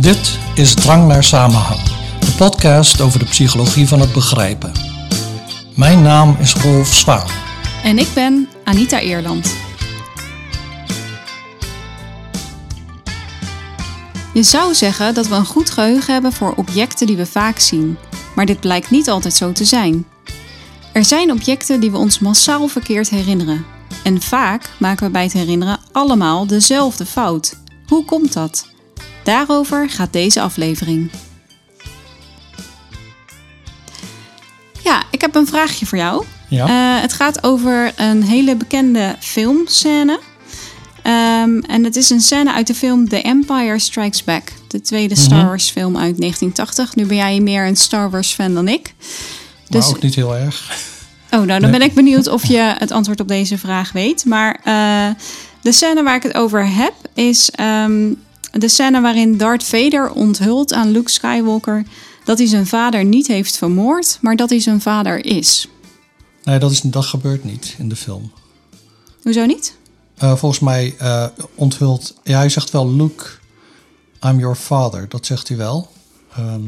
Dit is Drang naar Samenhang, de podcast over de psychologie van het begrijpen. Mijn naam is Rolf Zwaan. En ik ben Anita Eerland. Je zou zeggen dat we een goed geheugen hebben voor objecten die we vaak zien, maar dit blijkt niet altijd zo te zijn. Er zijn objecten die we ons massaal verkeerd herinneren. En vaak maken we bij het herinneren allemaal dezelfde fout. Hoe komt dat? Daarover gaat deze aflevering. Ja, ik heb een vraagje voor jou. Ja. Eh, het gaat over een hele bekende filmscène. Ehm, en het is een scène uit de film The Empire Strikes Back. De tweede Star Wars film uit 1980. Nu ben jij meer een Star Wars fan dan ik. maar Dus, ook niet heel erg. oh, nou dan Nee. ben ik benieuwd of je het antwoord op deze vraag weet. Maar eh, de scène waar ik het over heb is ehm, de scène waarin Darth Vader onthult aan Luke Skywalker dat hij zijn vader niet heeft vermoord, maar dat hij zijn vader is. Nee, dat, is, dat gebeurt niet in de film. Hoezo niet? Eh, volgens mij eh, onthult... Ja, hij zegt wel, Luke, I'm your father. Dat zegt hij wel. Ehm,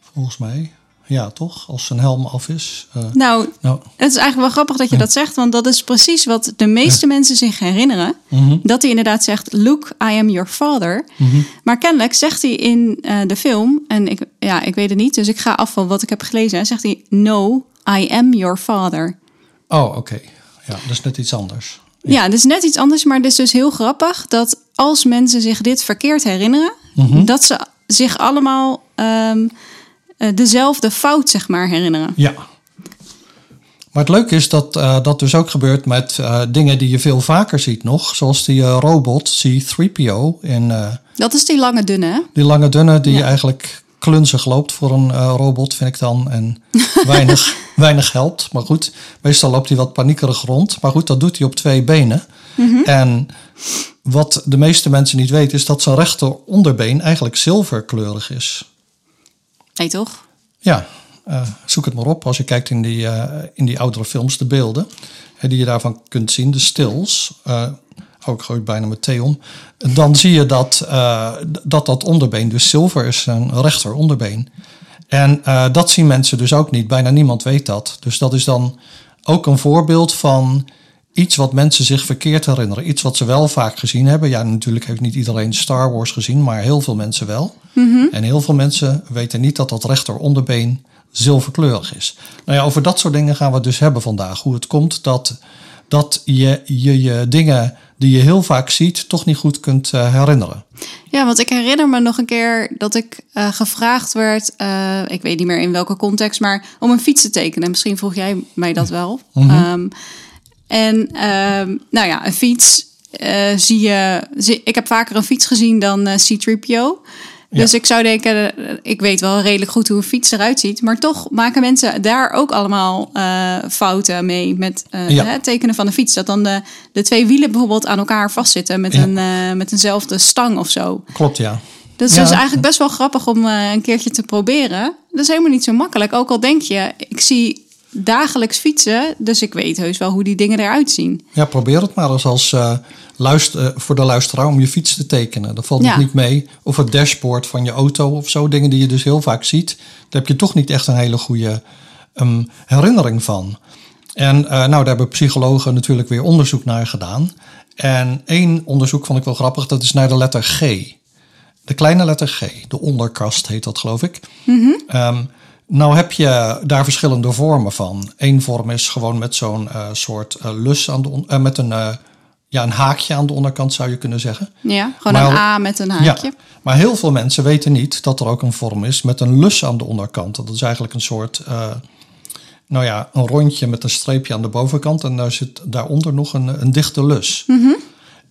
volgens mij. Ja, toch? Als zijn helm af is. Eh, Nou, nou, Het is eigenlijk wel grappig dat je dat zegt, want dat is precies wat de meeste mensen zich herinneren. mhm, Dat hij inderdaad zegt, Luke, I am your father. mhm. Maar kennelijk zegt hij in eh, de film, en ik, ja, ik weet het niet, dus ik ga af van wat ik heb gelezen, zegt hij, no, I am your father. Oh, oké. Ja, dat is net iets anders. Ja, dat is net iets anders, maar het is dus heel grappig dat als mensen zich dit verkeerd herinneren, Mhm. dat ze zich allemaal ehm, eh, dezelfde fout, zeg maar, herinneren. Ja. Maar het leuke is dat eh, dat dus ook gebeurt met eh, dingen die je veel vaker ziet nog. Zoals die eh, robot C-3PO in eh, Dat is die lange dunne, hè? die lange dunne die Ja. eigenlijk klunzig loopt voor een eh, robot, vind ik dan. En weinig, weinig helpt. Maar goed, meestal loopt hij wat paniekerig rond. Maar goed, dat doet hij op twee benen. En wat de meeste mensen niet weten is dat zijn rechter onderbeen eigenlijk zilverkleurig is. Toch? Ja, eh, zoek het maar op als je kijkt in die, eh, in die oudere films, de beelden hè, die je daarvan kunt zien, de stills. eh oh, ik bijna met thee om. Dan zie je dat, dat dat onderbeen dus zilver is, een rechter onderbeen. En dat zien mensen dus ook niet. Bijna niemand weet dat. Dus dat is dan ook een voorbeeld van iets wat mensen zich verkeerd herinneren. Iets wat ze wel vaak gezien hebben. Ja, natuurlijk heeft niet iedereen Star Wars gezien, maar heel veel mensen wel. En heel veel mensen weten niet dat dat rechter onderbeen zilverkleurig is. Nou ja, over dat soort dingen gaan we het dus hebben vandaag. Hoe het komt dat, dat je, je je dingen die je heel vaak ziet toch niet goed kunt eh, herinneren. Ja, want ik herinner me nog een keer dat ik eh, gevraagd werd, eh, ik weet niet meer in welke context, maar om een fiets te tekenen. Misschien vroeg jij mij dat wel. Ehm, en ehm, nou ja, een fiets eh, zie je. zie- ik heb vaker een fiets gezien dan eh, C3PO. Dus Ja. ik zou denken, eh, ik weet wel redelijk goed hoe een fiets eruit ziet. Maar toch maken mensen daar ook allemaal fouten mee met Ja. het tekenen van de fiets. Dat dan de, de twee wielen bijvoorbeeld aan elkaar vastzitten met, Ja. een, met eenzelfde stang of zo. Klopt, ja. Dat is dus eigenlijk best wel grappig om een keertje te proberen. Dat is helemaal niet zo makkelijk. Ook al denk je, ik zie dagelijks fietsen, dus ik weet heus wel hoe die dingen eruit zien. Ja, probeer het maar eens als eh, luister, eh, voor de luisteraar om je fiets te tekenen. Dat valt nog niet mee. Of het dashboard van je auto of zo. Dingen die je dus heel vaak ziet. Daar heb je toch niet echt een hele goede ehm, herinnering van. En eh, nou, daar hebben psychologen natuurlijk weer onderzoek naar gedaan. En één onderzoek vond ik wel grappig. Dat is naar de letter G. De kleine letter G. De onderkast heet dat, geloof ik. Ehm, nou heb je daar verschillende vormen van. Eén vorm is gewoon met zo'n eh, soort eh, lus aan de on- eh, met een, ja, een haakje aan de onderkant zou je kunnen zeggen. Ja, gewoon Maar- een A met een haakje. Ja, maar heel veel mensen weten niet dat er ook een vorm is met een lus aan de onderkant. Dat is eigenlijk een soort, nou ja, een rondje met een streepje aan de bovenkant en daar zit daaronder nog een, een dichte lus.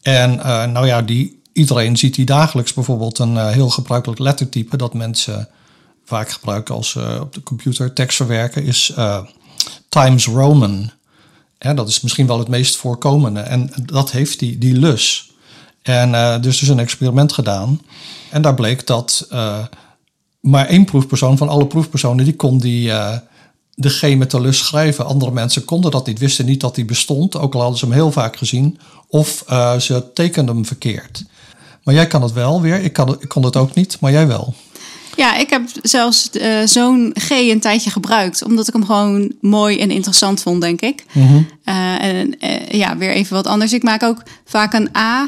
En eh, nou ja, die, iedereen ziet die dagelijks bijvoorbeeld een heel gebruikelijk lettertype dat mensen vaak gebruiken als ze op de computer tekst verwerken, is eh, Times Roman. Ja, dat is misschien wel het meest voorkomende. En dat heeft die, die lus. En eh dus dus een experiment gedaan. En daar bleek dat maar één proefpersoon van alle proefpersonen, die kon die, G met de lus schrijven. Andere mensen konden dat niet, wisten niet dat die bestond, ook al hadden ze hem heel vaak gezien. Of ze tekenden hem verkeerd. Maar jij kan het wel weer. Ik, kan ik kon het ook niet, maar jij wel. Ja, ik heb zelfs uh, zo'n G een tijdje gebruikt, omdat ik hem gewoon mooi en interessant vond, denk ik. Mhm. Uh, en uh, ja, weer even wat anders. Ik maak ook vaak een A.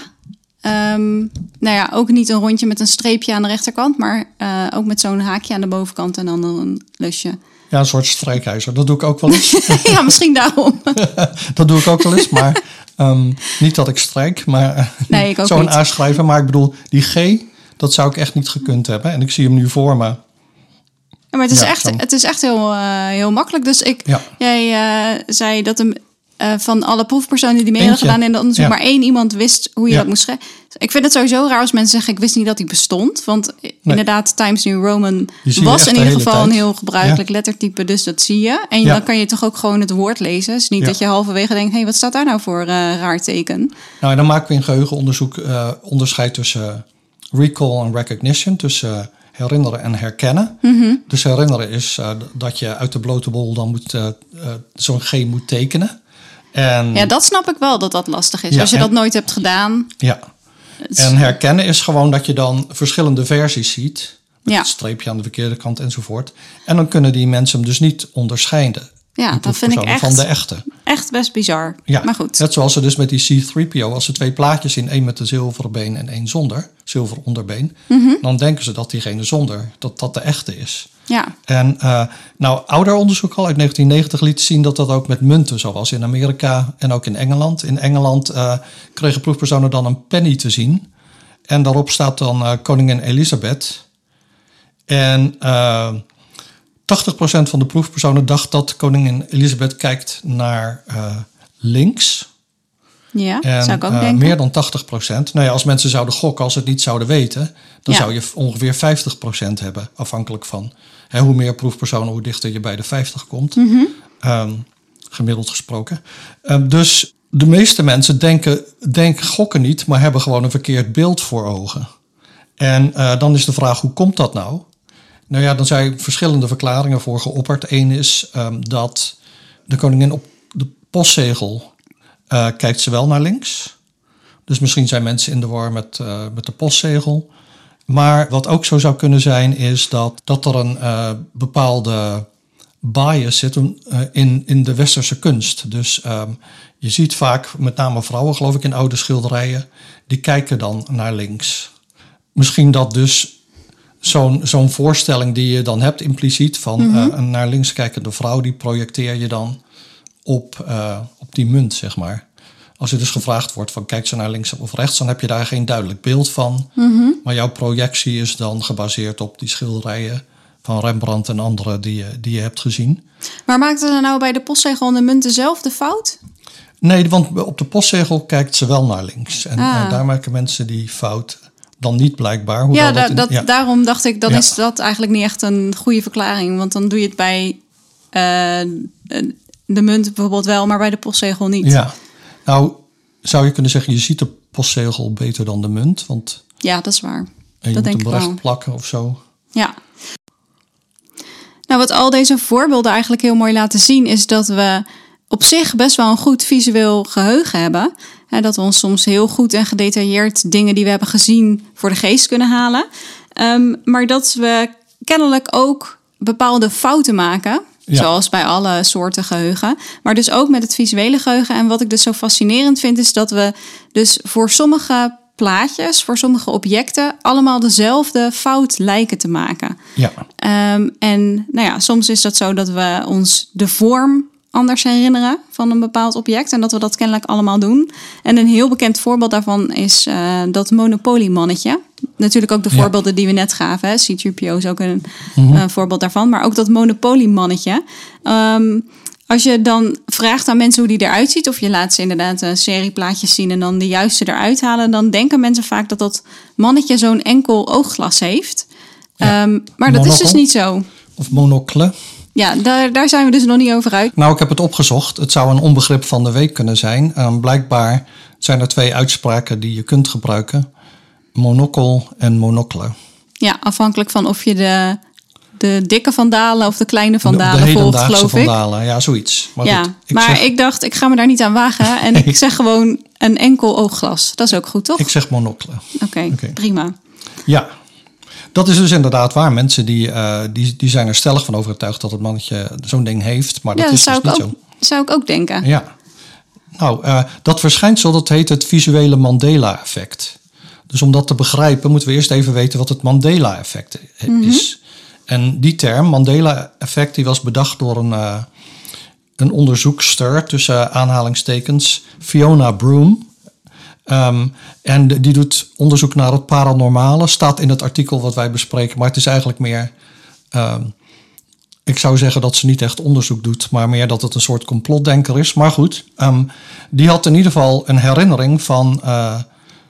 Um, nou ja, ook niet een rondje met een streepje aan de rechterkant, maar ook met zo'n haakje aan de bovenkant en dan een lusje. Ja, een soort strijkijzer. Dat doe ik ook wel eens. ja, misschien daarom. dat doe ik ook wel eens, maar um, niet dat ik strijk, maar nee, zo'n A schrijven. Maar ik bedoel, die G, dat zou ik echt niet gekund hebben. En ik zie hem nu voor me. Ja, maar het is, ja, echt, het is echt heel, uh, heel makkelijk. Dus ik, ja. jij uh, zei dat hem uh, van alle proefpersonen die mee hadden gedaan in de onderzoek, maar één iemand wist hoe je dat moest schrijven. Ik vind het sowieso raar als mensen zeggen: Ik wist niet dat hij bestond. Want inderdaad, Times New Roman was in de ieder geval een heel gebruikelijk lettertype, dus dat zie je. En dan kan je toch ook gewoon het woord lezen. Is niet dat je halverwege denkt: Hé, hey, wat staat daar nou voor eh, raar teken? Nou, dan maken we in geheugenonderzoek eh, onderscheid tussen eh, recall en recognition, tussen eh, herinneren en herkennen. Mhm. Dus herinneren is eh, dat je uit de blote bol dan moet eh, zo'n G moet tekenen. En, Ja, dat snap ik wel dat dat lastig is. Ja, als je en- dat nooit hebt gedaan. ja. en herkennen is gewoon dat je dan verschillende versies ziet. Met Ja. het streepje aan de verkeerde kant enzovoort. En dan kunnen die mensen hem dus niet onderscheiden. Ja, dat vind ik echt, Van de echte. echt best bizar. Ja, Maar goed. net zoals ze dus met die C3PO, als ze twee plaatjes in, één met een zilveren been en één zonder, zilver onderbeen, Mhm. dan denken ze dat diegene zonder, dat dat de echte is. Ja, En eh, nou, ouder onderzoek al uit 1990 liet zien dat dat ook met munten zo was in Amerika en ook in Engeland. In Engeland eh, kregen proefpersonen dan een penny te zien. En daarop staat dan eh, koningin Elisabeth. En 80% van de proefpersonen dacht dat koningin Elisabeth kijkt naar eh, links. ja En zou ik ook eh, denken. meer dan 80 procent. Nou ja, als mensen zouden gokken, als ze het niet zouden weten, dan Ja. zou je ongeveer 50 procent hebben, afhankelijk van hè, hoe meer proefpersonen, hoe dichter je bij de 50 komt, Mhm. Ehm, gemiddeld gesproken. Ehm, dus de meeste mensen denken, denken gokken niet, maar hebben gewoon een verkeerd beeld voor ogen. En eh, dan is de vraag, hoe komt dat nou? Nou ja, dan zijn verschillende verklaringen voor geopperd. Eén is ehm, dat de koningin op de postzegel eh, kijkt ze wel naar links. Dus misschien zijn mensen in de war met, eh, met de postzegel. Maar wat ook zo zou kunnen zijn, is dat, dat er een eh, bepaalde bias zit in, in de westerse kunst. Dus ehm, je ziet vaak, met name vrouwen geloof ik in oude schilderijen, die kijken dan naar links. Misschien dat dus zo'n zo'n voorstelling die je dan hebt impliciet van eh, een naar links kijkende vrouw, die projecteer je dan op, eh, op die munt, zeg maar. Als je dus gevraagd wordt van kijkt ze naar links of rechts, dan heb je daar geen duidelijk beeld van. Maar jouw projectie is dan gebaseerd op die schilderijen van Rembrandt en anderen die je, die je hebt gezien. Maar maakte er nou bij de postzegel en de munt dezelfde fout? Nee, want op de postzegel kijkt ze wel naar links. En Ah. daar maken mensen die fout dan niet blijkbaar. Ja, in- dat, ja. daarom dacht ik, dan Ja. is dat eigenlijk niet echt een goede verklaring. Want dan doe je het bij eh, de munt bijvoorbeeld wel, maar bij de postzegel niet. Ja, nou zou je kunnen zeggen, je ziet de postzegel beter dan de munt. Want Ja, dat is waar. eh, je Dat moet denk hem recht plakken of zo. Ja. Nou, wat al deze voorbeelden eigenlijk heel mooi laten zien, is dat we op zich best wel een goed visueel geheugen hebben. Hè, dat we ons soms heel goed en gedetailleerd dingen die we hebben gezien voor de geest kunnen halen. Ehm, maar dat we kennelijk ook bepaalde fouten maken. Ja. Zoals bij alle soorten geheugen. Maar dus ook met het visuele geheugen. En wat ik dus zo fascinerend vind, is dat we dus voor sommige plaatjes, voor sommige objecten, allemaal dezelfde fout lijken te maken. Ja, Ehm, en nou ja, soms is dat zo dat we ons de vorm anders herinneren van een bepaald object en dat we dat kennelijk allemaal doen. En een heel bekend voorbeeld daarvan is eh, dat Monopoly-mannetje. Natuurlijk ook de Ja. voorbeelden die we net gaven. hè. C-3PO is ook een Mhm. eh, voorbeeld daarvan. Maar ook dat Monopoly-mannetje. Ehm, als je dan vraagt aan mensen hoe die eruit ziet, of je laat ze inderdaad een serie plaatjes zien en dan de juiste eruit halen, dan denken mensen vaak dat dat mannetje zo'n enkel oogglas heeft. Ja. Ehm, maar dat is dus niet zo. of monocle. Ja, daar, daar zijn we dus nog niet over uit. Nou, ik heb het opgezocht. Het zou een onbegrip van de week kunnen zijn. Ehm, blijkbaar zijn er twee uitspraken die je kunt gebruiken. Monocle en monocle. Ja, afhankelijk van of je de de dikke vandalen of de kleine de vandalen volgt, geloof ik. vandalen. Ja, zoiets. Maar ja, goed, ik, maar zeg, ik dacht, ik ga me daar niet aan wagen. En ik zeg gewoon een enkel oogglas. Dat is ook goed, toch? ik zeg monocle. Oké, Oké. prima. Ja, dat is dus inderdaad waar. Mensen die, eh, die, die zijn er stellig van overtuigd dat het mannetje zo'n ding heeft. Maar dat ja, is zou, dus ik niet ook, zo. zou ik ook denken. Ja. Nou, eh, dat verschijnsel dat heet het visuele Mandela-effect. Dus om dat te begrijpen moeten we eerst even weten wat het Mandela-effect is. En die term, Mandela-effect, die was bedacht door een, eh, een onderzoekster tussen aanhalingstekens, Fiona Broom. Ehm, en die doet onderzoek naar het paranormale, staat in het artikel wat wij bespreken, maar het is eigenlijk meer ehm, ik zou zeggen dat ze niet echt onderzoek doet, maar meer dat het een soort complotdenker is. Maar goed, ehm, die had in ieder geval een herinnering van eh,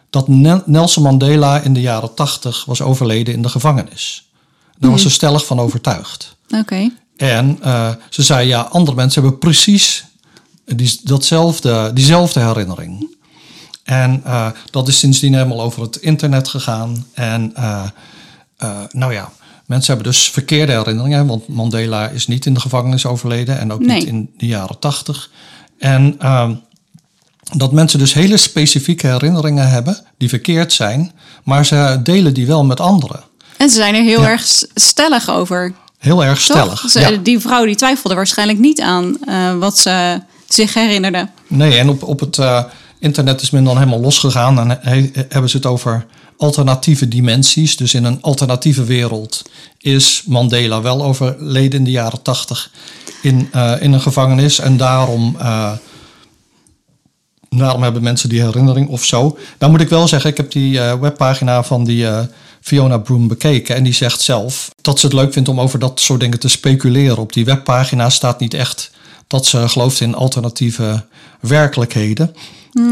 dat Ne- Nelson Mandela in de jaren tachtig was overleden in de gevangenis. Daar was ze stellig van overtuigd. Oké. En eh, ze zei, ja, andere mensen hebben precies die, datzelfde, diezelfde herinnering. En eh, dat is sindsdien helemaal over het internet gegaan. En eh, eh, nou ja, mensen hebben dus verkeerde herinneringen. Want Mandela is niet in de gevangenis overleden en ook Nee. niet in de jaren tachtig. En ehm, dat mensen dus hele specifieke herinneringen hebben die verkeerd zijn. Maar ze delen die wel met anderen. En ze zijn er heel Ja. erg stellig over. Heel erg Toch? stellig. Ze- ja. Die vrouw die twijfelde waarschijnlijk niet aan wat ze zich herinnerde. Nee, en op, op het internet is men dan helemaal losgegaan en he- hebben ze het over alternatieve dimensies. Dus in een alternatieve wereld is Mandela wel overleden in de jaren tachtig in, eh, in een gevangenis. En daarom, eh, daarom hebben mensen die herinnering of zo. Nou moet ik wel zeggen, ik heb die eh, webpagina van die Fiona Broom bekeken. En die zegt zelf dat ze het leuk vindt om over dat soort dingen te speculeren. Op die webpagina staat niet echt dat ze gelooft in alternatieve werkelijkheden.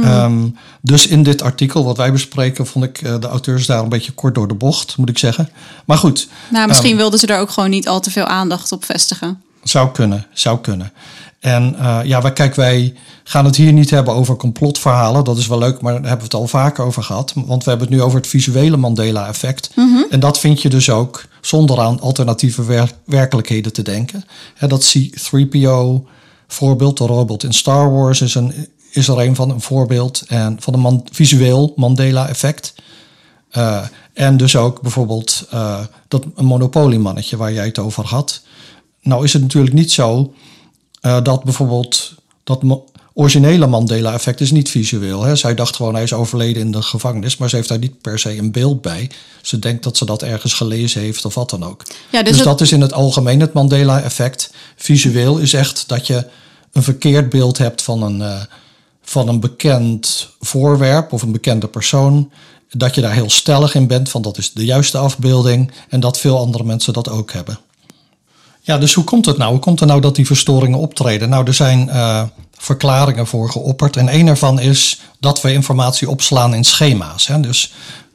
Ehm, dus in dit artikel wat wij bespreken, vond ik eh, de auteurs daar een beetje kort door de bocht, moet ik zeggen. Maar goed, Nou, misschien Ehm. wilden ze er ook gewoon niet al te veel aandacht op vestigen. zou kunnen, zou kunnen. En eh, ja, wij, kijk, wij gaan het hier niet hebben over complotverhalen. Dat is wel leuk, maar daar hebben we het al vaker over gehad. Want we hebben het nu over het visuele Mandela-effect. En dat vind je dus ook zonder aan alternatieve wer- werkelijkheden te denken. Hè, dat C-3PO-voorbeeld, de robot in Star Wars, is, een, is er een van een voorbeeld. En van een visueel Mandela-effect. Eh, en dus ook bijvoorbeeld eh, dat monopoliemannetje waar jij het over had. Nou is het natuurlijk niet zo eh, dat bijvoorbeeld dat originele Mandela-effect is niet visueel. Hè. Zij dacht gewoon hij is overleden in de gevangenis, maar ze heeft daar niet per se een beeld bij. Ze denkt dat ze dat ergens gelezen heeft of wat dan ook. Ja, dus dus het- dat is in het algemeen het Mandela-effect. Visueel is echt dat je een verkeerd beeld hebt van een, eh, van een bekend voorwerp of een bekende persoon. Dat je daar heel stellig in bent van dat is de juiste afbeelding en dat veel andere mensen dat ook hebben. Ja, dus hoe komt het nou? Hoe komt het nou dat die verstoringen optreden? Nou, er zijn eh, verklaringen voor geopperd. En een ervan is dat we informatie opslaan in schema's. Hè? Dus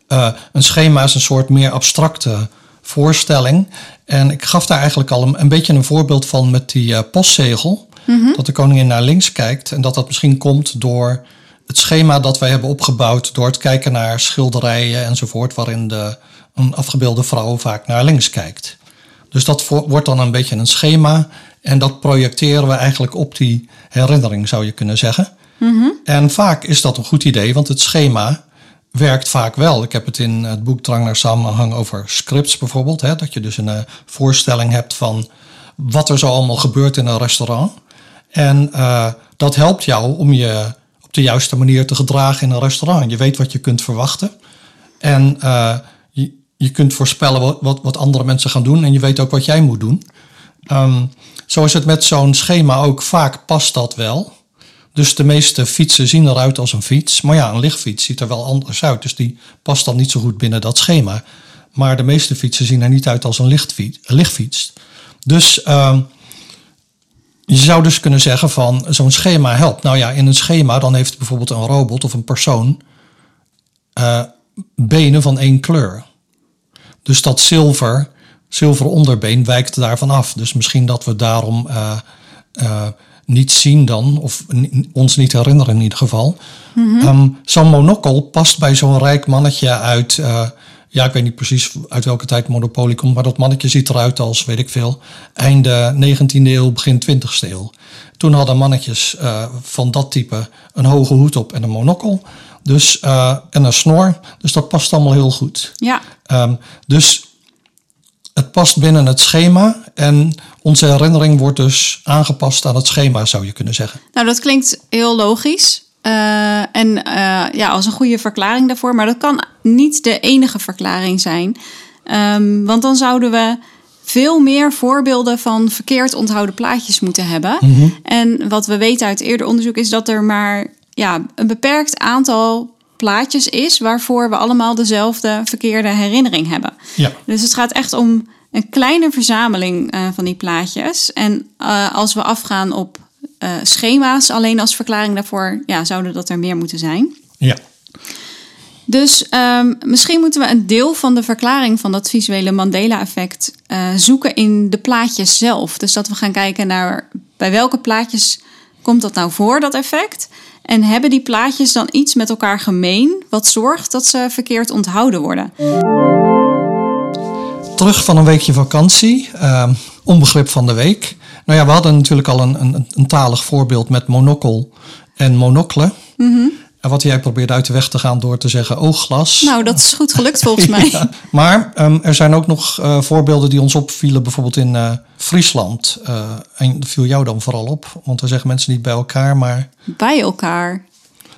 eh, een schema is een soort meer abstracte voorstelling. En ik gaf daar eigenlijk al een, een beetje een voorbeeld van met die eh, postzegel. Dat de koningin naar links kijkt. En dat dat misschien komt door het schema dat wij hebben opgebouwd. Door het kijken naar schilderijen enzovoort. Waarin de, een afgebeelde vrouw vaak naar links kijkt. Dus dat wordt dan een beetje een schema. En dat projecteren we eigenlijk op die herinnering, zou je kunnen zeggen. En vaak is dat een goed idee, want het schema werkt vaak wel. Ik heb het in het boek Drang naar Samenhang over scripts bijvoorbeeld. Hè, dat je dus een eh, voorstelling hebt van wat er zo allemaal gebeurt in een restaurant. En eh, dat helpt jou om je op de juiste manier te gedragen in een restaurant. Je weet wat je kunt verwachten. En eh, je, kunt voorspellen wat, wat, andere mensen gaan doen. En je weet ook wat jij moet doen. Ehm, zo is het met zo'n schema ook. Vaak past dat wel. Dus de meeste fietsen zien eruit als een fiets. Maar ja, een lichtfiets ziet er wel anders uit. Dus die past dan niet zo goed binnen dat schema. Maar de meeste fietsen zien er niet uit als een lichtfiets. Een lichtfiets. Dus ehm, je zou dus kunnen zeggen van zo'n schema helpt. Nou ja, in een schema dan heeft bijvoorbeeld een robot of een persoon eh, benen van één kleur. Dus dat zilver, zilveren onderbeen wijkt daarvan af. Dus misschien dat we daarom eh, eh, niet zien dan, of ons niet herinneren in ieder geval. Ehm, zo'n monocle past bij zo'n rijk mannetje uit, eh, ja, ik weet niet precies uit welke tijd Monopoly komt, maar dat mannetje ziet eruit als, weet ik veel, einde 19e eeuw, begin 20e eeuw. Toen hadden mannetjes uh, van dat type een hoge hoed op en een monokkel. Dus, uh, en een snor. Dus dat past allemaal heel goed. Ja. Um, dus het past binnen het schema en onze herinnering wordt dus aangepast aan het schema, zou je kunnen zeggen. Nou, dat klinkt heel logisch. Uh, en uh, ja, als een goede verklaring daarvoor. Maar dat kan niet de enige verklaring zijn. Um, want dan zouden we veel meer voorbeelden van verkeerd onthouden plaatjes moeten hebben. Mm -hmm. En wat we weten uit eerder onderzoek is dat er maar ja, een beperkt aantal plaatjes is waarvoor we allemaal dezelfde verkeerde herinnering hebben. Ja. Dus het gaat echt om een kleine verzameling uh, van die plaatjes. En uh, als we afgaan op uh, schema's, alleen als verklaring daarvoor, ja, zouden dat er meer moeten zijn. Ja. Dus um, misschien moeten we een deel van de verklaring van dat visuele Mandela-effect zoeken in de plaatjes zelf. Dus dat we gaan kijken naar bij welke plaatjes komt dat nou voor, dat effect. En hebben die plaatjes dan iets met elkaar gemeen wat zorgt dat ze verkeerd onthouden worden? Terug van een weekje vakantie, uh, onbegrip van de week. Nou ja, we hadden natuurlijk al een, een, een talig voorbeeld met monokkel en monocle. Mm -hmm. En wat jij probeert uit de weg te gaan door te zeggen oogglas. Nou, dat is goed gelukt volgens mij. ja, maar um, er zijn ook nog uh, voorbeelden die ons opvielen, bijvoorbeeld in uh, Friesland. Uh, en dat viel jou dan vooral op, want we zeggen mensen niet bij elkaar, maar... Bij elkaar.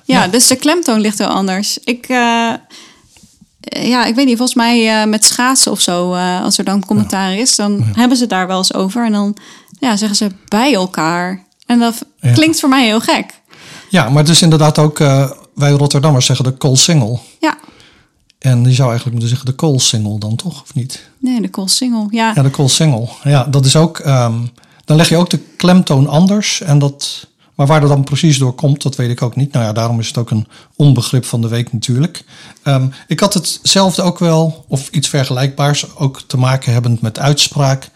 Ja, ja. dus de klemtoon ligt heel anders. Ik, ja, ik weet niet, volgens mij met schaatsen of zo, als er dan commentaar is, dan hebben ze het daar wel eens over. En dan ja, zeggen ze bij elkaar. En dat klinkt voor mij heel gek. Ja, maar het is inderdaad ook, uh, wij Rotterdammers zeggen de koolsingel. Ja. En die zou eigenlijk moeten zeggen de koolsingel dan toch, of niet? Nee, de koolsingel, ja. Ja, de koolsingel. Ja, dat is ook, um, dan leg je ook de klemtoon anders. En dat, maar waar dat dan precies door komt, dat weet ik ook niet. Nou ja, daarom is het ook een onbegrip van de week natuurlijk. Um, ik had hetzelfde ook wel, of iets vergelijkbaars, ook te maken hebbend met uitspraak,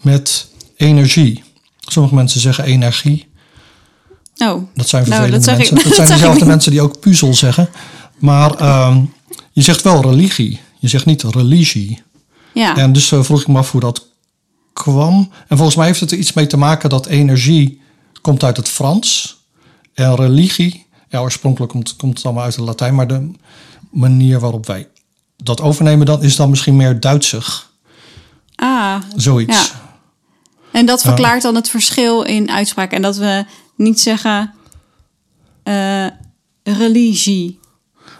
met energie. Sommige mensen zeggen energie. Oh, dat zijn vervelende nou, dat mensen. Ik, dat zijn dezelfde mensen die ook puzzel zeggen. Maar um, je zegt wel religie. Je zegt niet religie. Ja. En dus uh, vroeg ik me af hoe dat kwam. En volgens mij heeft het er iets mee te maken dat energie komt uit het Frans. En religie, ja, oorspronkelijk komt, komt het allemaal uit het Latijn. Maar de manier waarop wij dat overnemen, dan is dan misschien meer Duitsig. Ah. Zoiets. Ja. En dat verklaart dan het verschil in uitspraak. En dat we niet zeggen uh, religie.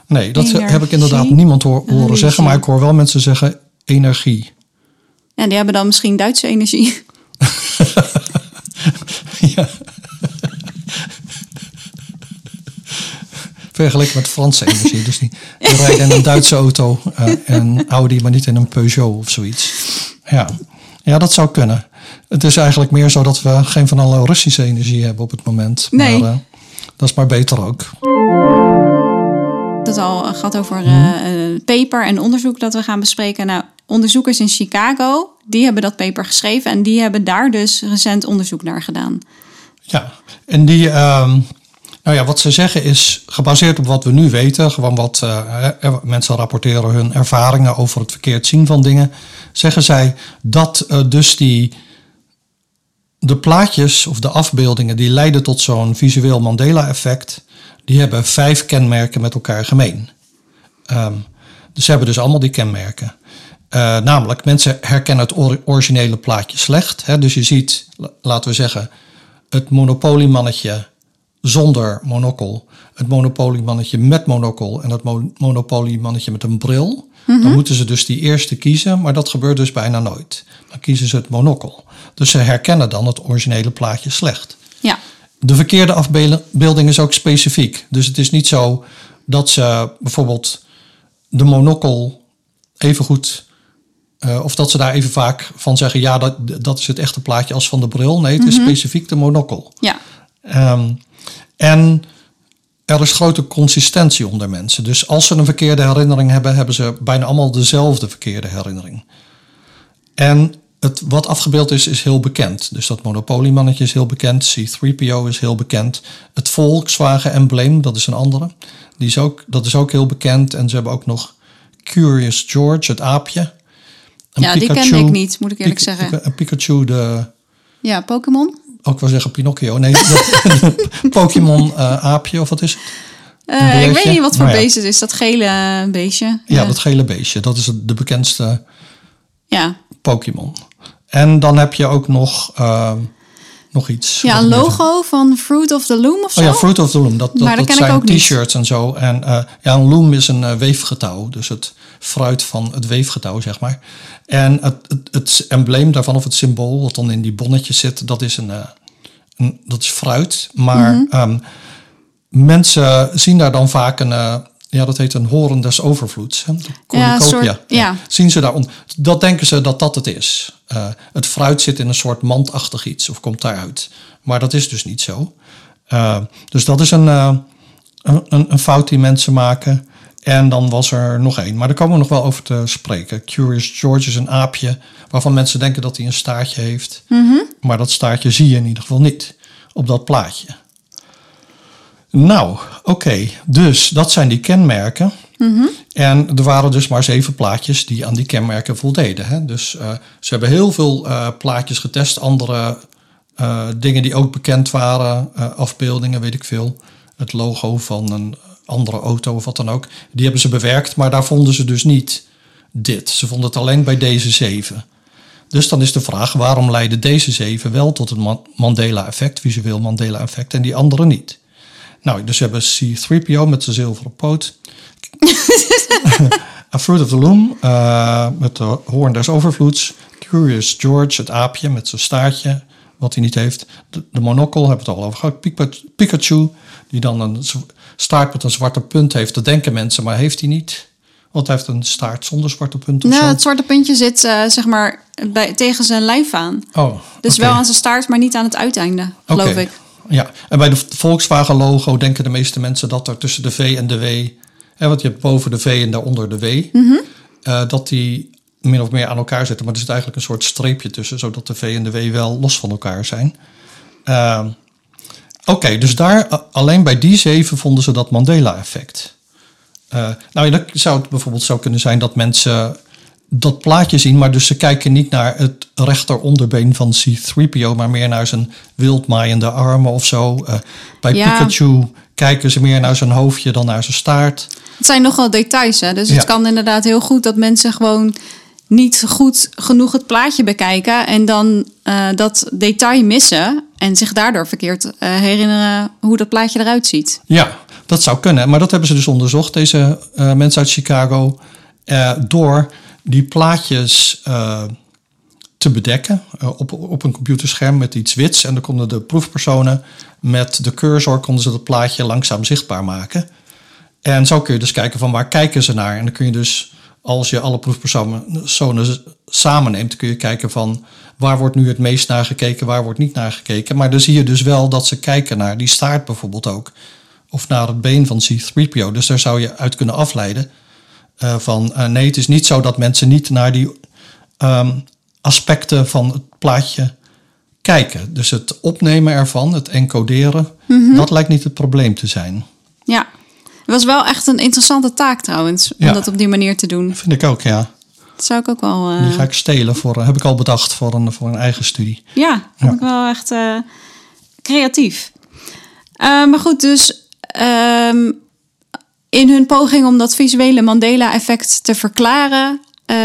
Nee, dat energie. heb ik inderdaad niemand hoor, horen religie. zeggen. Maar ik hoor wel mensen zeggen energie. Ja, die hebben dan misschien Duitse energie. ja. Vergeleken met Franse energie. Dus die, die rijden in een Duitse auto uh, en Audi, maar niet in een Peugeot of zoiets. Ja. ja, dat zou kunnen. Het is eigenlijk meer zo dat we geen van alle Russische energie hebben op het moment. Nee. Maar uh, dat is maar beter ook. Het al gaat over uh, paper en onderzoek dat we gaan bespreken. Nou, onderzoekers in Chicago, die hebben dat paper geschreven en die hebben daar dus recent onderzoek naar gedaan. Ja, en die, uh, nou ja, wat ze zeggen is gebaseerd op wat we nu weten, gewoon wat uh, mensen rapporteren hun ervaringen over het verkeerd zien van dingen, zeggen zij dat uh, dus die de plaatjes of de afbeeldingen die leiden tot zo'n visueel Mandela-effect, die hebben vijf kenmerken met elkaar gemeen. Um, dus ze hebben dus allemaal die kenmerken. Uh, namelijk, mensen herkennen het or originele plaatje slecht. Hè? Dus je ziet, laten we zeggen, het monopoliemannetje zonder monokkel, het monopoliemannetje met monokkel en het mo monopoliemannetje met een bril. Mm -hmm. Dan moeten ze dus die eerste kiezen, maar dat gebeurt dus bijna nooit. Dan kiezen ze het monokkel. Dus ze herkennen dan het originele plaatje slecht. Ja. De verkeerde afbeelding is ook specifiek. Dus het is niet zo dat ze bijvoorbeeld de monokkel even goed. Uh, of dat ze daar even vaak van zeggen: ja, dat, dat is het echte plaatje als van de bril. Nee, het is mm -hmm. specifiek de monokkel. Ja. Um, en er is grote consistentie onder mensen. Dus als ze een verkeerde herinnering hebben, hebben ze bijna allemaal dezelfde verkeerde herinnering. En het, wat afgebeeld is, is heel bekend. Dus dat Monopoly-mannetje is heel bekend. C3PO is heel bekend. Het Volkswagen-embleem, dat is een andere. Die is ook, dat is ook heel bekend. En ze hebben ook nog Curious George, het aapje. Een Ja, die kende ik niet, moet ik eerlijk zeggen. Een Pikachu, de, Ja, Pokémon. Ook wel zeggen Pinocchio. Nee, Pokémon eh, aapje of wat is het? Eh, ik weet niet wat voor Nou ja. beest het is, dat gele eh, beestje. Ja, dat gele beestje. Dat is de bekendste ja. Pokémon. En dan heb je ook nog, ehm, nog iets. ja, een even- logo van Fruit of the Loom of zo. Oh ja, Fruit of the Loom. Dat, dat, Maar dat dat zijn t-shirts en zo. En eh, ja, een loom is een eh, weefgetouw. Dus het fruit van het weefgetouw, zeg maar. En het, het, het embleem daarvan, of het symbool wat dan in die bonnetjes zit, dat is een, eh, een dat is fruit. Maar Mhm. ehm, mensen zien daar dan vaak een, ja, dat heet een horen des overvloeds. Hè? Cornucopia. soort- ja. Zien ze daarom? Dat denken ze dat dat het is. Eh, het fruit zit in een soort mandachtig iets of komt daaruit. Maar dat is dus niet zo. Eh, dus dat is een, eh, een, een, een fout die mensen maken. En dan was er nog één. Maar daar komen we nog wel over te spreken. Curious George is een aapje waarvan mensen denken dat hij een staartje heeft. Maar dat staartje zie je in ieder geval niet op dat plaatje. Nou, oké. Dus dat zijn die kenmerken. En er waren dus maar zeven plaatjes die aan die kenmerken voldeden. Hè? Dus eh, ze hebben heel veel eh, plaatjes getest. Andere eh, dingen die ook bekend waren. afbeeldingen, weet ik veel. Het logo van een andere auto of wat dan ook. Die hebben ze bewerkt, maar daar vonden ze dus niet dit. Ze vonden het alleen bij deze zeven. Dus dan is de vraag, waarom leiden deze zeven wel tot het Ma- Mandela-effect, visueel Mandela-effect, en die andere niet? Nou, dus we hebben C-3PO met zijn zilveren poot. A Fruit of the Loom eh, met de hoorn des overvloeds. Curious George, het aapje met zijn staartje, wat hij niet heeft. De, de monocle, hebben we het al over gehad. Pika- Pikachu, die dan een staart met een zwarte punt heeft. Dat denken mensen, maar heeft hij niet. Want hij heeft een staart zonder zwarte punt of Nou, zo. het zwarte puntje zit eh, zeg maar bij, tegen zijn lijf aan. Oh, Dus wel aan zijn staart, maar niet aan het uiteinde, geloof ik. Ja, en bij de Volkswagen logo denken de meeste mensen dat er tussen de V en de W, hè, want je hebt boven de V en daaronder de W, Mhm. eh, dat die min of meer aan elkaar zitten. Maar er zit eigenlijk een soort streepje tussen, zodat de V en de W wel los van elkaar zijn. Ehm, Oké, dus daar alleen bij die zeven vonden ze dat Mandela-effect. Eh, nou, ja, dan zou het bijvoorbeeld zo kunnen zijn dat mensen dat plaatje zien, maar dus ze kijken niet naar het rechteronderbeen van C-3PO, maar meer naar zijn wildmaaiende armen of zo. Eh, bij Ja. Pikachu kijken ze meer naar zijn hoofdje dan naar zijn staart. Het zijn nogal details, hè? dus Ja. het kan inderdaad heel goed dat mensen gewoon niet goed genoeg het plaatje bekijken en dan eh, dat detail missen en zich daardoor verkeerd eh, herinneren hoe dat plaatje eruit ziet. Ja, dat zou kunnen. Maar dat hebben ze dus onderzocht, deze mensen uit Chicago, door die plaatjes eh, te bedekken eh, op, op een computerscherm met iets wits. En dan konden de proefpersonen met de cursor konden ze dat plaatje langzaam zichtbaar maken. En zo kun je dus kijken van waar kijken ze naar. En dan kun je dus, als je alle proefpersonen z- samenneemt, kun je kijken van waar wordt nu het meest naar gekeken, waar wordt niet naar gekeken. Maar dan zie je dus wel dat ze kijken naar die staart bijvoorbeeld ook. Of naar het been van C-3PO. Dus daar zou je uit kunnen afleiden eh, van eh, nee, het is niet zo dat mensen niet naar die ehm, aspecten van het plaatje kijken. Dus het opnemen ervan, het encoderen, dat lijkt niet het probleem te zijn. Ja, het was wel echt een interessante taak trouwens, om Ja. dat op die manier te doen. Vind ik ook, ja. Dat zou ik ook wel... eh, Die ga ik stelen voor, heb ik al bedacht voor een, voor een eigen studie. Ja, vond Ja. ik wel echt creatief. Maar goed, dus ehm, in hun poging om dat visuele Mandela-effect te verklaren, eh,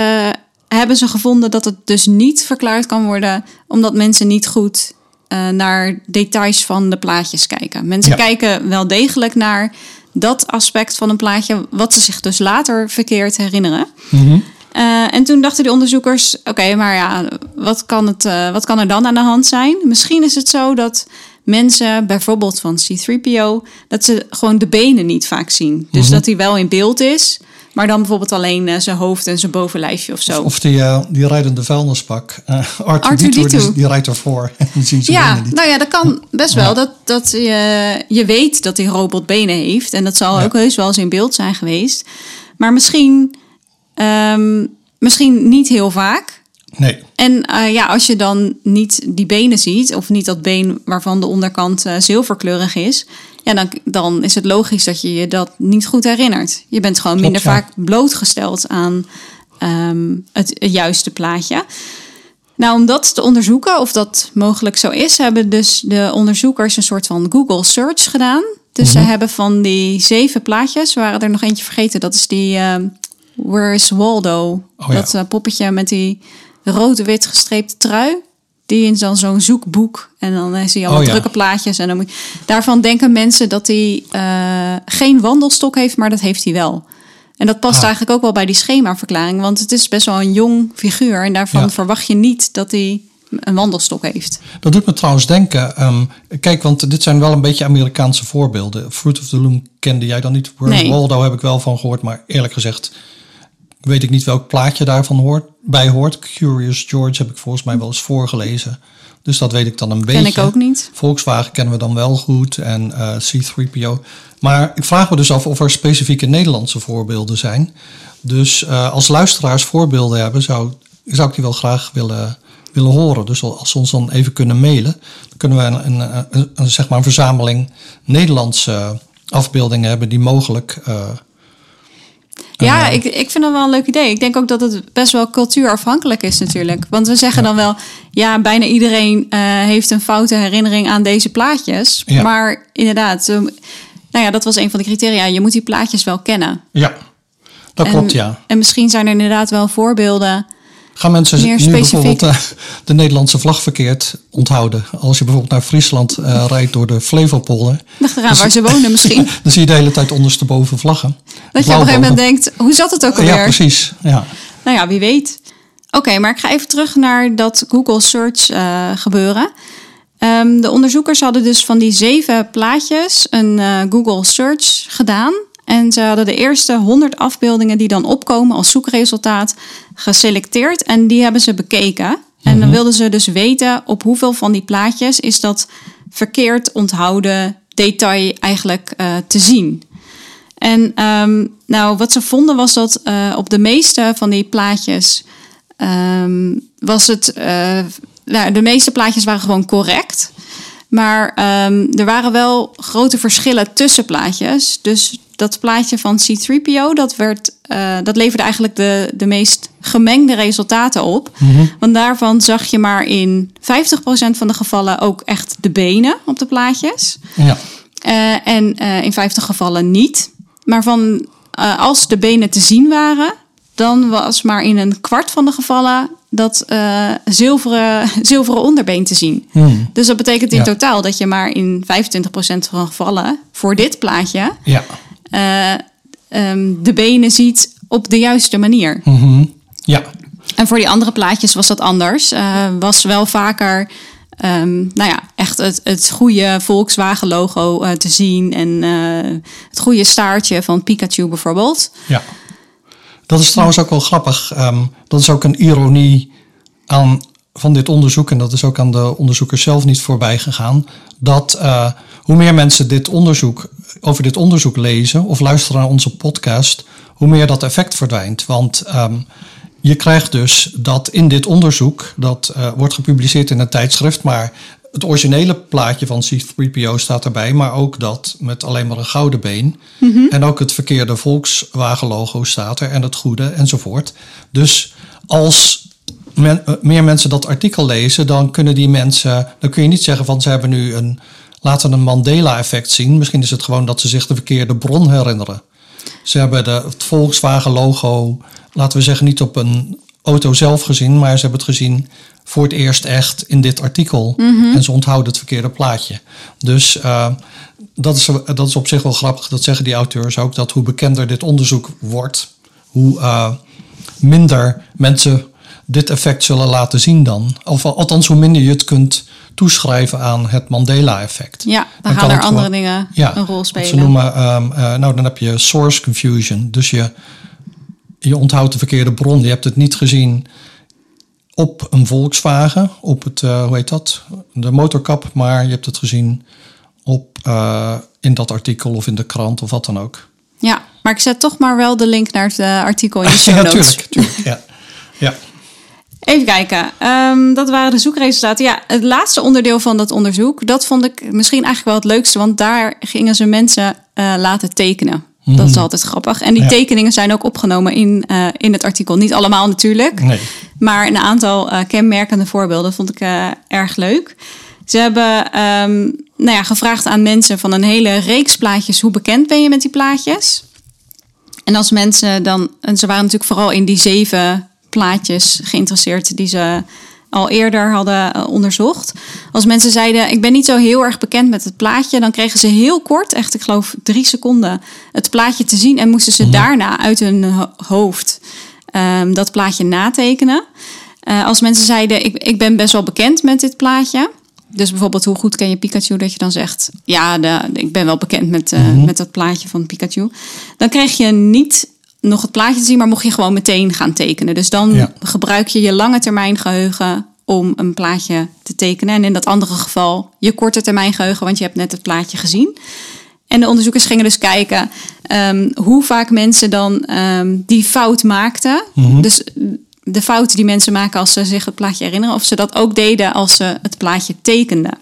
hebben ze gevonden dat het dus niet verklaard kan worden, omdat mensen niet goed eh, naar details van de plaatjes kijken. Mensen Ja. kijken wel degelijk naar dat aspect van een plaatje, wat ze zich dus later verkeerd herinneren. Eh, en toen dachten die onderzoekers: oké, maar ja, wat kan, het, wat kan er dan aan de hand zijn? Misschien is het zo dat mensen, bijvoorbeeld van C3PO, dat ze gewoon de benen niet vaak zien. Dus dat hij wel in beeld is, maar dan bijvoorbeeld alleen eh, zijn hoofd en zijn bovenlijfje of zo. Of die, eh, die rijdende vuilnisbak. Uh, Arthur, R2D2. die, rijdt ervoor. en zien ze Ja, niet. nou ja, dat kan best wel. Dat, dat je, je weet dat die robot benen heeft. En dat zal Ja. ook heus wel eens in beeld zijn geweest. Maar misschien, ehm, misschien niet heel vaak. Nee. En eh, ja, als je dan niet die benen ziet, of niet dat been waarvan de onderkant eh, zilverkleurig is, ja, dan, dan is het logisch dat je je dat niet goed herinnert. Je bent gewoon Klopt, minder ja. vaak blootgesteld aan ehm, het, het juiste plaatje. Nou, om dat te onderzoeken of dat mogelijk zo is, hebben dus de onderzoekers een soort van Google search gedaan. Dus Mhm. ze hebben van die zeven plaatjes, waren er nog eentje vergeten, dat is die ehm, Where is Waldo? Oh ja. Dat eh, poppetje met die rood-wit gestreepte trui. Die in dan zo'n zoekboek. En dan eh, zie je allemaal Oh ja. drukke plaatjes. En dan moet, daarvan denken mensen dat hij eh, geen wandelstok heeft, maar dat heeft hij wel. En dat past Ah. eigenlijk ook wel bij die schemaverklaring. Want het is best wel een jong figuur. En daarvan Ja. verwacht je niet dat hij een wandelstok heeft. Dat doet me trouwens denken. ehm, kijk, want dit zijn wel een beetje Amerikaanse voorbeelden. Fruit of the Loom kende jij dan niet. Nee. Waldo heb ik wel van gehoord. Maar eerlijk gezegd weet ik niet welk plaatje daarvan hoort, bij hoort. Curious George heb ik volgens mij wel eens voorgelezen. Dus dat weet ik dan een beetje. Ken ik ook niet. Volkswagen kennen we dan wel goed en eh, C3PO. Maar ik vraag me dus af of er specifieke Nederlandse voorbeelden zijn. Dus eh, als luisteraars voorbeelden hebben, zou, zou ik die wel graag willen, willen horen. Dus als ze ons dan even kunnen mailen, dan kunnen we een, een, een, een, zeg maar een verzameling Nederlandse afbeeldingen hebben die mogelijk. eh, Ja, ik, ik vind dat wel een leuk idee. Ik denk ook dat het best wel cultuurafhankelijk is natuurlijk. Want we zeggen dan wel, ja, bijna iedereen eh, heeft een foute herinnering aan deze plaatjes. Ja. Maar inderdaad, nou ja, dat was een van de criteria. Je moet die plaatjes wel kennen. ja, dat En- klopt, ja. En misschien zijn er inderdaad wel voorbeelden. Gaan mensen nu bijvoorbeeld eh, de Nederlandse vlag verkeerd onthouden? Als je bijvoorbeeld naar Friesland eh, rijdt door de Flevopolder, eraan waar ze wonen misschien. dan zie je de hele tijd ondersteboven vlaggen. Dat je op een gegeven moment denkt, hoe zat het ook alweer? Ja, precies. Ja. Nou ja, wie weet. Oké, maar ik ga even terug naar dat Google Search eh, gebeuren. Ehm, de onderzoekers hadden dus van die zeven plaatjes een Google Search gedaan. En ze hadden de eerste 100 afbeeldingen die dan opkomen als zoekresultaat geselecteerd. En die hebben ze bekeken. En dan wilden ze dus weten op hoeveel van die plaatjes is dat verkeerd onthouden detail eigenlijk eh, te zien. En ehm, nou, wat ze vonden was dat eh, op de meeste van die plaatjes ehm, was het. eh, nou, de meeste plaatjes waren gewoon correct. Maar ehm, er waren wel grote verschillen tussen plaatjes. Dus dat plaatje van C3PO, dat, werd, eh, dat leverde eigenlijk de, de meest gemengde resultaten op. Want daarvan zag je maar in 50% van de gevallen ook echt de benen op de plaatjes. Ja. Eh, en eh, in 50 gevallen niet. Maar van, als de benen te zien waren, dan was maar in een kwart van de gevallen dat zilveren, zilveren onderbeen te zien. Hmm. Dus dat betekent in Ja. totaal dat je maar in 25% van gevallen voor dit plaatje Ja. Eh, ehm, de benen ziet op de juiste manier. Mhm. Ja. En voor die andere plaatjes was dat anders. Eh, was wel vaker, ehm, nou ja, echt het, het goede Volkswagen-logo eh, te zien. En het goede staartje van Pikachu bijvoorbeeld. Ja. Dat is trouwens ook wel grappig. Ehm, dat is ook een ironie aan, van dit onderzoek. En dat is ook aan de onderzoekers zelf niet voorbij gegaan. Dat eh, hoe meer mensen dit onderzoek, over dit onderzoek lezen of luisteren naar onze podcast, hoe meer dat effect verdwijnt. Want ehm, je krijgt dus dat in dit onderzoek, dat eh, wordt gepubliceerd in een tijdschrift, maar het originele plaatje van C3PO staat erbij, maar ook dat met alleen maar een gouden been. En ook het verkeerde Volkswagen-logo staat er en het goede enzovoort. Dus als men- eh, meer mensen dat artikel lezen, dan kunnen die mensen, dan kun je niet zeggen van ze hebben nu een, laten een Mandela-effect zien. Misschien is het gewoon dat ze zich de verkeerde bron herinneren. Ze hebben de, het Volkswagen-logo, laten we zeggen, niet op een auto zelf gezien, maar ze hebben het gezien voor het eerst echt in dit artikel. En ze onthouden het verkeerde plaatje. Dus eh, dat, is, dat is op zich wel grappig. Dat zeggen die auteurs ook, dat hoe bekender dit onderzoek wordt, hoe eh, minder mensen dit effect zullen laten zien dan. Of althans, hoe minder je het kunt toeschrijven aan het Mandela-effect. Ja, dan, gaan er andere gewoon- dingen Ja, een rol spelen. Ze noemen, ehm, eh, nou dan heb je source confusion. Dus je, je onthoudt de verkeerde bron. Je hebt het niet gezien op een Volkswagen, op het, eh, hoe heet dat, de motorkap, maar je hebt het gezien op, eh, in dat artikel of in de krant of wat dan ook. Ja, maar ik zet toch maar wel de link naar het artikel in de show ja, notes. tuurlijk, tuurlijk. Ja. ja. Even kijken. Ehm, dat waren de zoekresultaten. Ja, het laatste onderdeel van dat onderzoek, dat vond ik misschien eigenlijk wel het leukste, want daar gingen ze mensen eh, laten tekenen. Dat is altijd grappig. En die Ja. tekeningen zijn ook opgenomen in, eh, in het artikel. Niet allemaal natuurlijk, Nee. maar een aantal eh, kenmerkende voorbeelden vond ik erg leuk. Ze hebben ehm, nou ja, gevraagd aan mensen van een hele reeks plaatjes: hoe bekend ben je met die plaatjes? En als mensen dan, en ze waren natuurlijk vooral in die zeven plaatjes geïnteresseerd die ze al eerder hadden eh, onderzocht. Als mensen zeiden: Ik ben niet zo heel erg bekend met het plaatje, dan kregen ze heel kort, echt ik geloof drie seconden, het plaatje te zien en moesten ze daarna uit hun ho- hoofd ehm, dat plaatje natekenen. Eh, als mensen zeiden: ik, ik ben best wel bekend met dit plaatje. Dus bijvoorbeeld, hoe goed ken je Pikachu? Dat je dan zegt, ja, de, ik ben wel bekend met, eh, met dat plaatje van Pikachu. Dan kreeg je niet nog het plaatje te zien, maar mocht je gewoon meteen gaan tekenen. Dus dan Ja. gebruik je je lange termijn geheugen om een plaatje te tekenen. En in dat andere geval je korte termijn geheugen, want je hebt net het plaatje gezien. En de onderzoekers gingen dus kijken ehm, hoe vaak mensen dan ehm, die fout maakten. Dus de fouten die mensen maken als ze zich het plaatje herinneren, of ze dat ook deden als ze het plaatje tekenden.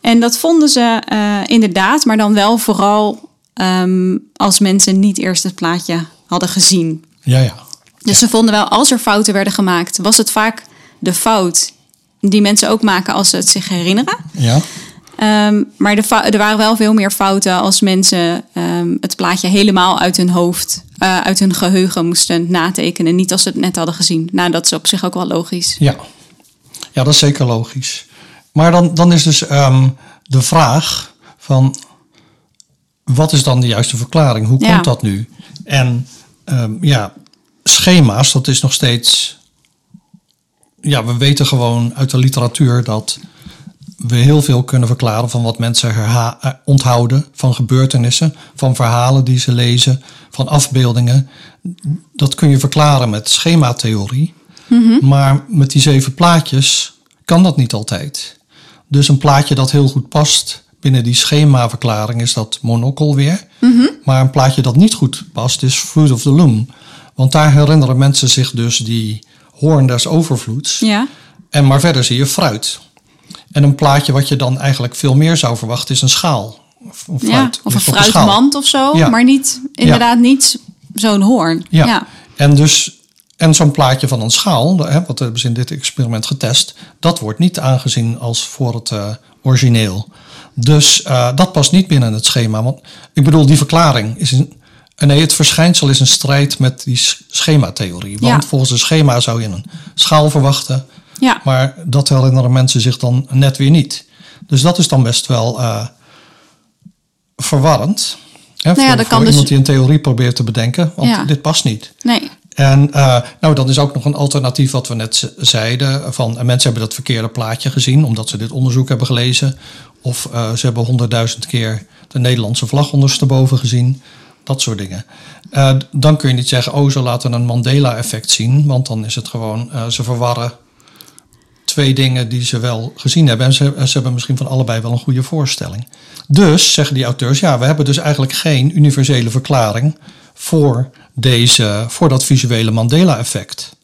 En dat vonden ze eh, inderdaad, maar dan wel vooral ehm, als mensen niet eerst het plaatje hadden gezien. Ja, ja. Dus ze vonden wel, als er fouten werden gemaakt, was het vaak de fout die mensen ook maken als ze het zich herinneren. Ja. Ehm, maar er waren wel veel meer fouten als mensen ehm, het plaatje helemaal uit hun hoofd, eh, uit hun geheugen moesten natekenen. Niet als ze het net hadden gezien. Nou, dat is op zich ook wel logisch. Ja, ja dat is zeker logisch. Maar dan, dan is dus ehm, de vraag van... wat is dan de juiste verklaring? Hoe Ja. komt dat nu? En ehm, ja, schema's, dat is nog steeds... Ja, we weten gewoon uit de literatuur dat we heel veel kunnen verklaren van wat mensen herha- eh, onthouden, van gebeurtenissen, van verhalen die ze lezen, van afbeeldingen. Dat kun je verklaren met schematheorie. Maar met die zeven plaatjes kan dat niet altijd. Dus een plaatje dat heel goed past binnen die schemaverklaring is dat monocle weer. Maar een plaatje dat niet goed past is Fruit of the Loom. Want daar herinneren mensen zich dus die hoorn des overvloeds. Ja, En maar verder zie je fruit. En een plaatje wat je dan eigenlijk veel meer zou verwachten is een schaal. Of, of ja. fruit, of een fruitmand of zo. Ja. Maar niet, inderdaad niet zo'n hoorn. Ja. ja. En dus en zo'n plaatje van een schaal, wat hebben ze in dit experiment getest, dat wordt niet aangezien als voor het eh, origineel. Dus eh, dat past niet binnen het schema. Want ik bedoel, die verklaring is een. eh, Nee, het verschijnsel is een strijd met die sch- schematheorie. Want Ja. volgens de schema zou je een schaal verwachten. Ja. Maar dat herinneren mensen zich dan net weer niet. Dus dat is dan best wel eh, verwarrend. Hè, Nou ja, voor dat voor kan dus- iemand die een theorie probeert te bedenken. Want Ja. dit past niet. Nee. En eh, nou, dan is ook nog een alternatief wat we net zeiden. Van, mensen hebben dat verkeerde plaatje gezien omdat ze dit onderzoek hebben gelezen. Of eh, ze hebben honderdduizend keer de Nederlandse vlag ondersteboven gezien. Dat soort dingen. Eh, dan kun je niet zeggen, oh, ze laten een Mandela-effect zien. Want dan is het gewoon, eh, ze verwarren twee dingen die ze wel gezien hebben. En ze, ze hebben misschien van allebei wel een goede voorstelling. Dus, zeggen die auteurs, ja, we hebben dus eigenlijk geen universele verklaring voor, deze, voor dat visuele Mandela-effect.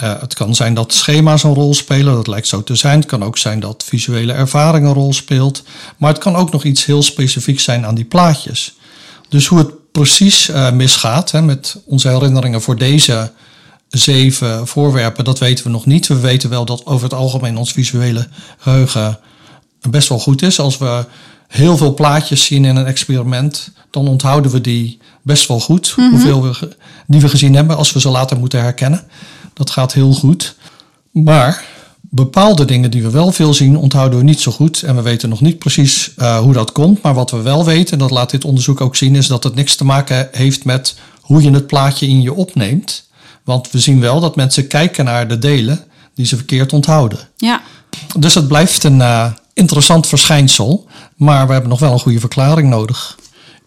Eh, het kan zijn dat schema's een rol spelen, dat lijkt zo te zijn. Het kan ook zijn dat visuele ervaring een rol speelt. Maar het kan ook nog iets heel specifieks zijn aan die plaatjes. Dus hoe het precies eh, misgaat hè, met onze herinneringen voor deze zeven voorwerpen, dat weten we nog niet. We weten wel dat over het algemeen ons visuele geheugen best wel goed is. Als we heel veel plaatjes zien in een experiment, dan onthouden we die best wel goed. Hoeveel we, die we gezien hebben, als we ze later moeten herkennen. Dat gaat heel goed. Maar bepaalde dingen die we wel veel zien, onthouden we niet zo goed. En we weten nog niet precies eh, hoe dat komt. Maar wat we wel weten, en dat laat dit onderzoek ook zien, is dat het niks te maken heeft met hoe je het plaatje in je opneemt. Want we zien wel dat mensen kijken naar de delen die ze verkeerd onthouden. Ja. Dus het blijft een eh, interessant verschijnsel, maar we hebben nog wel een goede verklaring nodig.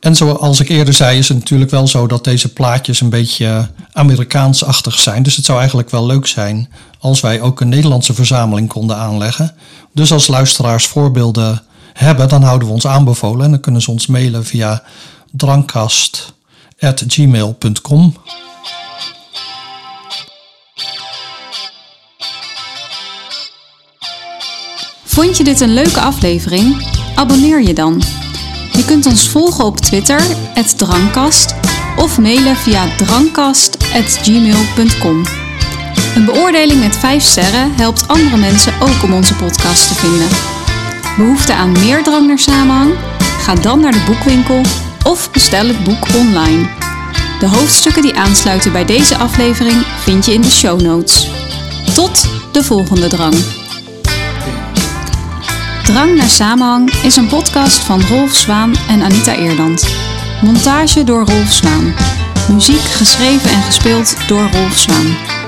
En zoals ik eerder zei, is het natuurlijk wel zo dat deze plaatjes een beetje Amerikaansachtig zijn. Dus het zou eigenlijk wel leuk zijn als wij ook een Nederlandse verzameling konden aanleggen. Dus als luisteraars voorbeelden hebben, dan houden we ons aanbevolen. En dan kunnen ze ons mailen via drankkast.gmail.com. Vond je dit een leuke aflevering? Abonneer je dan. Je kunt ons volgen op Twitter, Drankkast, of mailen via drankkast.gmail.com. Een beoordeling met 5 sterren helpt andere mensen ook om onze podcast te vinden. Behoefte aan meer drang naar samenhang? Ga dan naar de boekwinkel of bestel het boek online. De hoofdstukken die aansluiten bij deze aflevering vind je in de show notes. Tot de volgende drang. Drang naar samenhang is een podcast van Rolf Zwaan en Anita Eerland. Montage door Rolf Zwaan. Muziek geschreven en gespeeld door Rolf Zwaan.